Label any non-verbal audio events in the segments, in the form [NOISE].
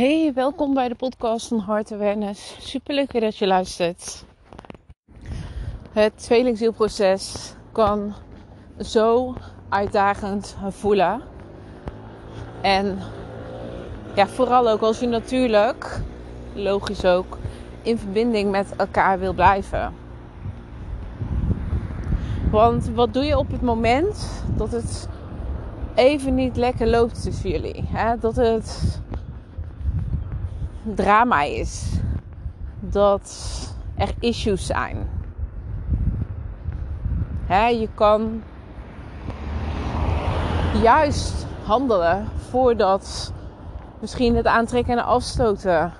Hey, welkom bij de podcast van Heart Awareness. Super leuk dat je luistert. Het tweelingzielproces kan zo uitdagend voelen. En ja, vooral ook als je natuurlijk, logisch ook, in verbinding met elkaar wil blijven. Want wat doe je op het moment dat het even niet lekker loopt tussen jullie? Hè? Dat het drama is. Dat er issues zijn. Je kan juist handelen voordat misschien het aantrekken en afstoten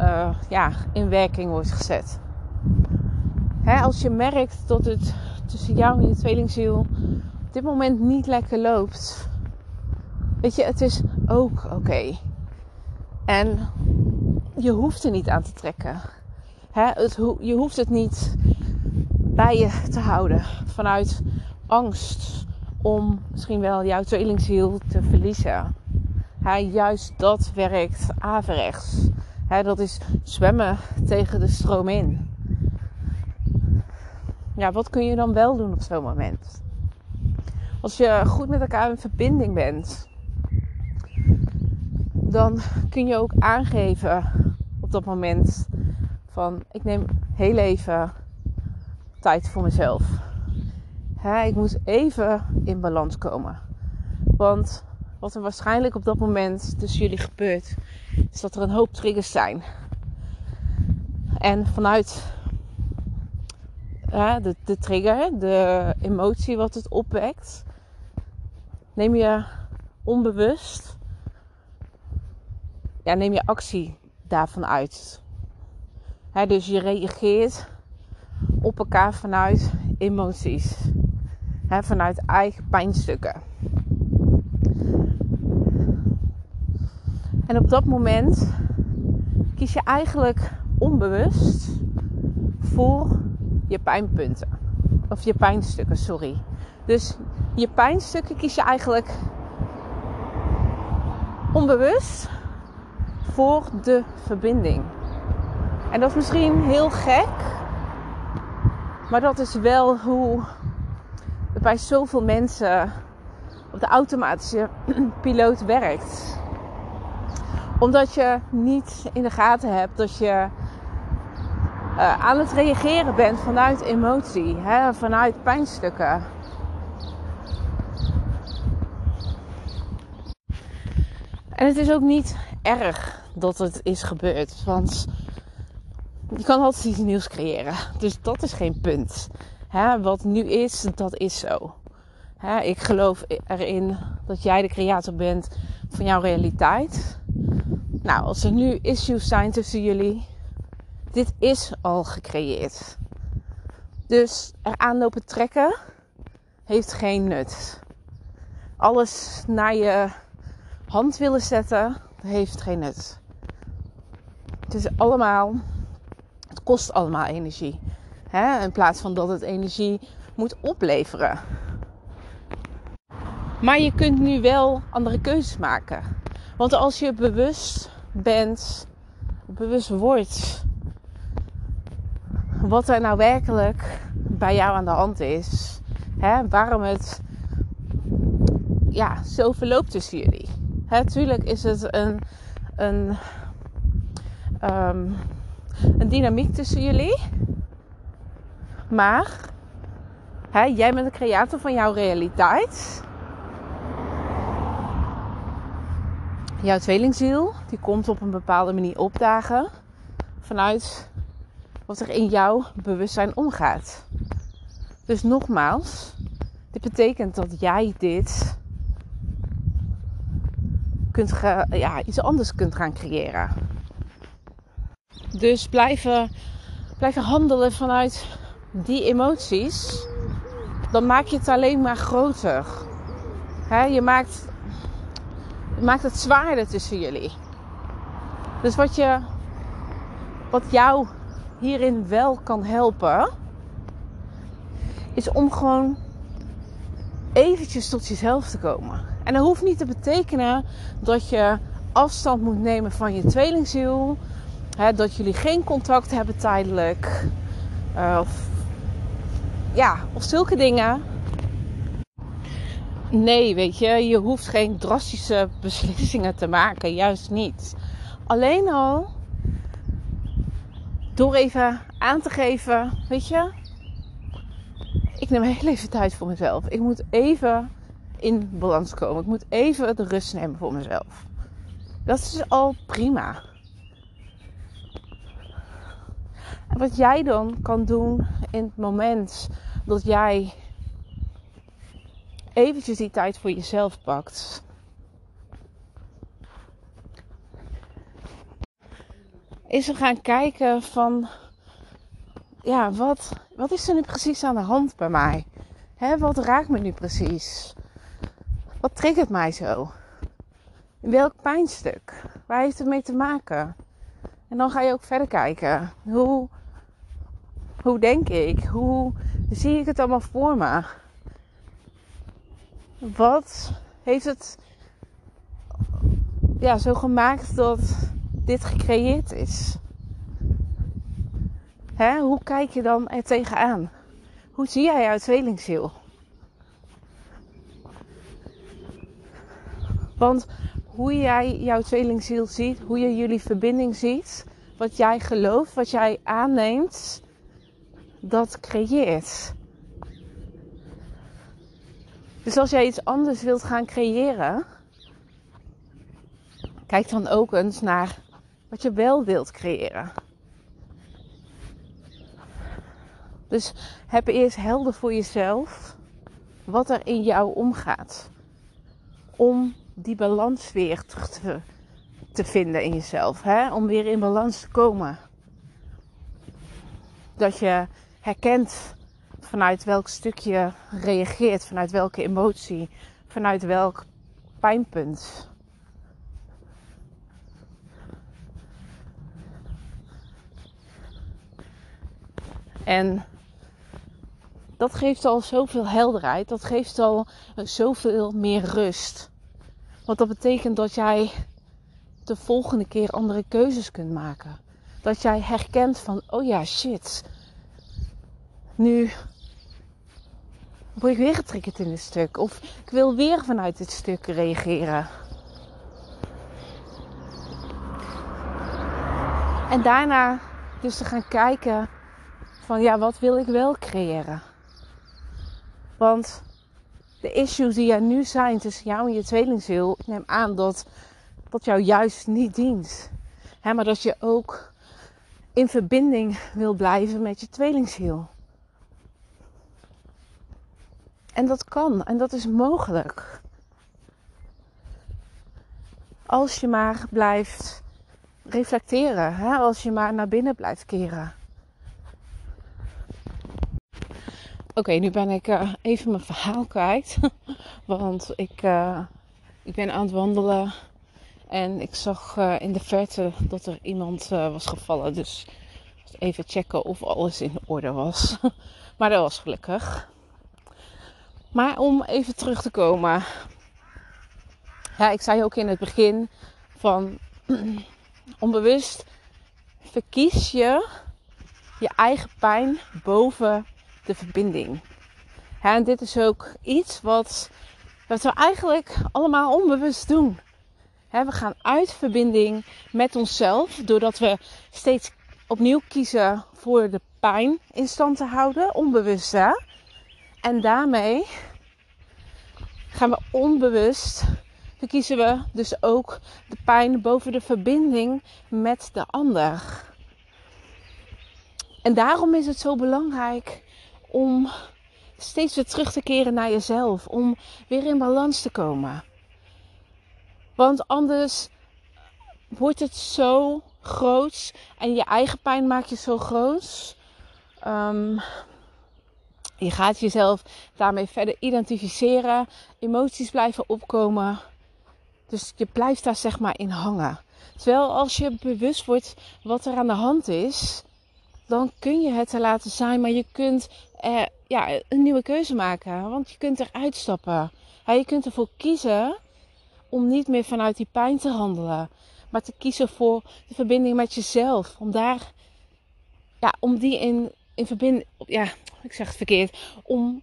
uh, ja, in werking wordt gezet. Als je merkt dat het tussen jou en je tweelingziel op dit moment niet lekker loopt. Weet je, het is ook oké. En je hoeft er niet aan te trekken. het, je hoeft het niet bij je te houden vanuit angst om misschien wel jouw tweelingziel te verliezen. juist dat werkt averechts. dat is zwemmen tegen de stroom in. Ja, wat kun je dan wel doen op zo'n moment? Als je goed met elkaar in verbinding bent, dan kun je ook aangeven op dat moment van ik neem heel even tijd voor mezelf. ik moet even in balans komen. Want wat er waarschijnlijk op dat moment tussen jullie gebeurt, is dat er een hoop triggers zijn. En vanuit de, de trigger, de emotie wat het opwekt, neem je onbewust ja, neem je actie daarvan uit. dus je reageert op elkaar vanuit emoties. vanuit eigen pijnstukken. En op dat moment kies je eigenlijk onbewust voor je pijnpunten. Of je pijnstukken, sorry. Dus je pijnstukken kies je eigenlijk onbewust voor de verbinding. En dat is misschien heel gek, maar dat is wel hoe het bij zoveel mensen op de automatische [CLEARS THROAT] piloot werkt. Omdat je niet in de gaten hebt dat je uh, aan het reageren bent vanuit emotie, hè, vanuit pijnstukken. En het is ook niet erg dat het is gebeurd. Want je kan altijd iets nieuws creëren. Dus dat is geen punt. Hè, wat nu is, dat is zo. Hè, ik geloof erin dat jij de creator bent van jouw realiteit. Nou, als er nu issues zijn tussen jullie, dit is al gecreëerd. Dus er aanlopen trekken heeft geen nut. Alles naar je hand willen zetten, heeft geen nut. Het is allemaal, het kost allemaal energie. Hè? In plaats van dat het energie moet opleveren. Maar je kunt nu wel andere keuzes maken. Want als je bewust bent, bewust wordt wat er nou werkelijk bij jou aan de hand is, hè? waarom het ja, zo verloopt tussen jullie. Natuurlijk is het een, een, um, een dynamiek tussen jullie. Maar hè, jij bent de creator van jouw realiteit. Jouw tweelingziel, die komt op een bepaalde manier opdagen vanuit wat er in jouw bewustzijn omgaat. Dus nogmaals, dit betekent dat jij dit kunt ja, iets anders kunt gaan creëren. Dus blijven, blijven handelen vanuit die emoties, dan maak je het alleen maar groter. je, maakt, maakt het zwaarder tussen jullie. Dus wat, je, wat jou hierin wel kan helpen, is om gewoon eventjes tot jezelf te komen. En dat hoeft niet te betekenen dat je afstand moet nemen van je tweelingziel. Dat jullie geen contact hebben tijdelijk. Uh, of, ja, of zulke dingen. Nee, weet je, je hoeft geen drastische beslissingen te maken. Juist niet. Alleen al door even aan te geven, weet je, ik neem heel even tijd voor mezelf. Ik moet even in balans komen. Ik moet even de rust nemen voor mezelf. Dat is al prima. En wat jij dan kan doen in het moment dat jij eventjes die tijd voor jezelf pakt. Is er gaan kijken van, ja, wat, wat is er nu precies aan de hand bij mij? Hè, wat raakt me nu precies? Wat triggert mij zo? In welk pijnstuk? Waar heeft het mee te maken? En dan ga je ook verder kijken. Hoe, hoe denk ik? Hoe zie ik het allemaal voor me? Wat heeft het ja, zo gemaakt dat dit gecreëerd is? Hè? Hoe kijk je dan er tegenaan? Hoe zie jij jouw tweelingziel? Want hoe jij jouw tweelingziel ziet, hoe je jullie verbinding ziet, wat jij gelooft, wat jij aanneemt, dat creëert. Dus als jij iets anders wilt gaan creëren, kijk dan ook eens naar wat je wel wilt creëren. Dus heb eerst helder voor jezelf wat er in jou omgaat. Om die balans weer te, te vinden in jezelf. Hè? Om weer in balans te komen. Dat je herkent vanuit welk stuk je reageert, vanuit welke emotie, vanuit welk pijnpunt. En dat geeft al zoveel helderheid, dat geeft al zoveel meer rust. Want dat betekent dat jij de volgende keer andere keuzes kunt maken. Dat jij herkent van, oh ja, shit. Nu word ik weer getriggerd in dit stuk. Of ik wil weer vanuit dit stuk reageren. En daarna dus te gaan kijken van ja, wat wil ik wel creëren? Want de issues die er nu zijn tussen jou en je tweelingziel, ik neem aan dat dat jou juist niet dient. Maar dat je ook in verbinding wil blijven met je tweelingziel. En dat kan en dat is mogelijk. Als je maar blijft reflecteren, hè? als je maar naar binnen blijft keren. Oké, nu ben ik uh, even mijn verhaal kwijt. [LAUGHS] Want ik, uh, ik ben aan het wandelen. En ik zag uh, in de verte dat er iemand was gevallen. Dus even checken of alles in orde was. [LAUGHS] maar dat was gelukkig. Maar om even terug te komen. Ja, ik zei ook in het begin van [CLEARS THROAT] onbewust verkies je je eigen pijn boven de verbinding. en dit is ook iets wat, wat we eigenlijk allemaal onbewust doen. we gaan uit verbinding met onszelf doordat we steeds opnieuw kiezen voor de pijn in stand te houden, onbewust hè. En daarmee gaan we onbewust, verkiezen we dus ook de pijn boven de verbinding met de ander. En daarom is het zo belangrijk om steeds weer terug te keren naar jezelf. Om weer in balans te komen. Want anders wordt het zo groot en je eigen pijn maakt je zo groot. Um, je gaat jezelf daarmee verder identificeren. Emoties blijven opkomen. Dus je blijft daar zeg maar in hangen. Terwijl als je bewust wordt wat er aan de hand is, dan kun je het er laten zijn. Maar je kunt er, ja, een nieuwe keuze maken. Want je kunt eruit stappen. je kunt ervoor kiezen om niet meer vanuit die pijn te handelen, maar te kiezen voor de verbinding met jezelf. Om daar, ja, om die in, in verbinding, ja, ik zeg het verkeerd, om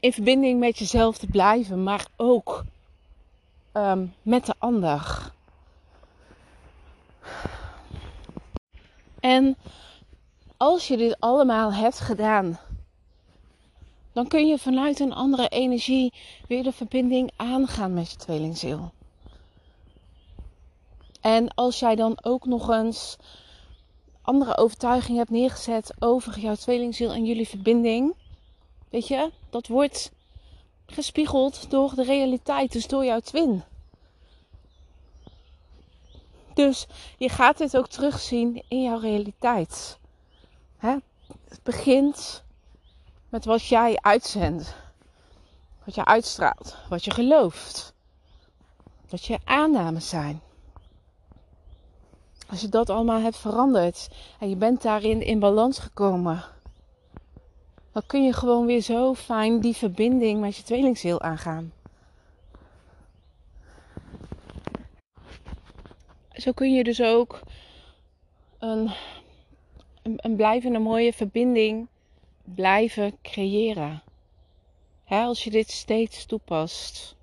in verbinding met jezelf te blijven, maar ook um, met de ander. En als je dit allemaal hebt gedaan, dan kun je vanuit een andere energie weer de verbinding aangaan met je tweelingziel. En als jij dan ook nog eens andere overtuiging hebt neergezet over jouw tweelingziel en jullie verbinding, weet je, dat wordt gespiegeld door de realiteit, dus door jouw twin. Dus je gaat dit ook terugzien in jouw realiteit. Het begint met wat jij uitzendt, wat je uitstraalt, wat je gelooft, wat je aannames zijn. Als je dat allemaal hebt veranderd en je bent daarin in balans gekomen, dan kun je gewoon weer zo fijn die verbinding met je tweelingziel aangaan. Zo kun je dus ook een, een, een blijvende mooie verbinding blijven creëren. als je dit steeds toepast.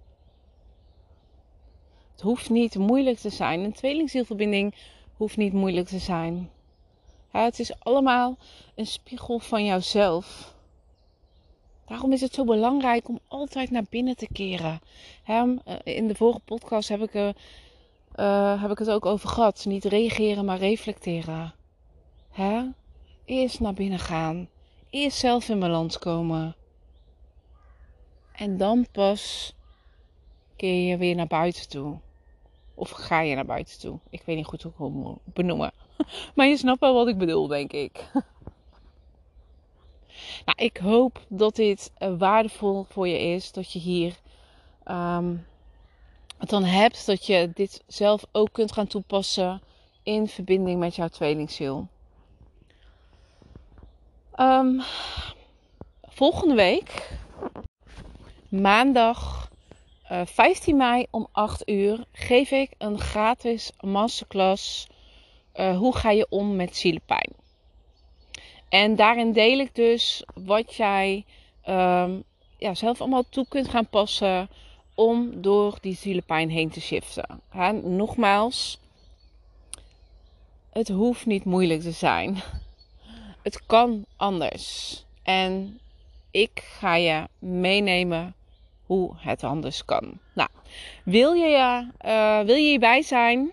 Het hoeft niet moeilijk te zijn. Een tweelingzielverbinding hoeft niet moeilijk te zijn. het is allemaal een spiegel van jouzelf. Daarom is het zo belangrijk om altijd naar binnen te keren. in de vorige podcast heb ik, uh, heb ik het ook over gehad. Niet reageren, maar reflecteren. Eerst naar binnen gaan. Eerst zelf in balans komen. En dan pas keer je weer naar buiten toe. Of ga je naar buiten toe? Ik weet niet goed hoe ik het moet benoemen. [LAUGHS] Maar je snapt wel wat ik bedoel, denk ik. [LAUGHS] Nou, ik hoop dat dit uh, waardevol voor je is. Dat je hier um, het dan hebt. Dat je dit zelf ook kunt gaan toepassen in verbinding met jouw tweelingziel. Um, volgende week, maandag uh, eh, 15 mei om 8 uur, geef ik een gratis masterclass. Uh, hoe ga je om met zielepijn? En daarin deel ik dus wat jij um, ja, zelf allemaal toe kunt gaan passen om door die zielepijn heen te shiften. Nogmaals, het hoeft niet moeilijk te zijn. Het kan anders. En ik ga je meenemen hoe het anders kan. Nou, wil je, uh, wil je hierbij zijn?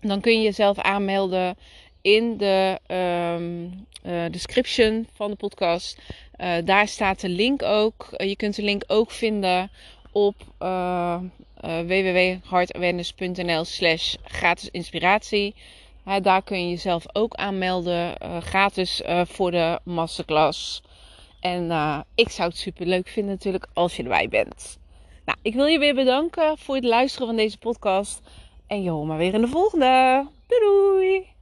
Dan kun je jezelf aanmelden in de um, uh, description van de podcast. Uh, daar staat de link ook. je kunt de link ook vinden op uh, www.heartawareness.nl slash gratis inspiratie. Daar kun je jezelf ook aanmelden. gratis voor de masterclass. En ik zou het super leuk vinden natuurlijk als je erbij bent. Nou, ik wil je weer bedanken voor het luisteren van deze podcast. En je maar weer in de volgende. Doei doei!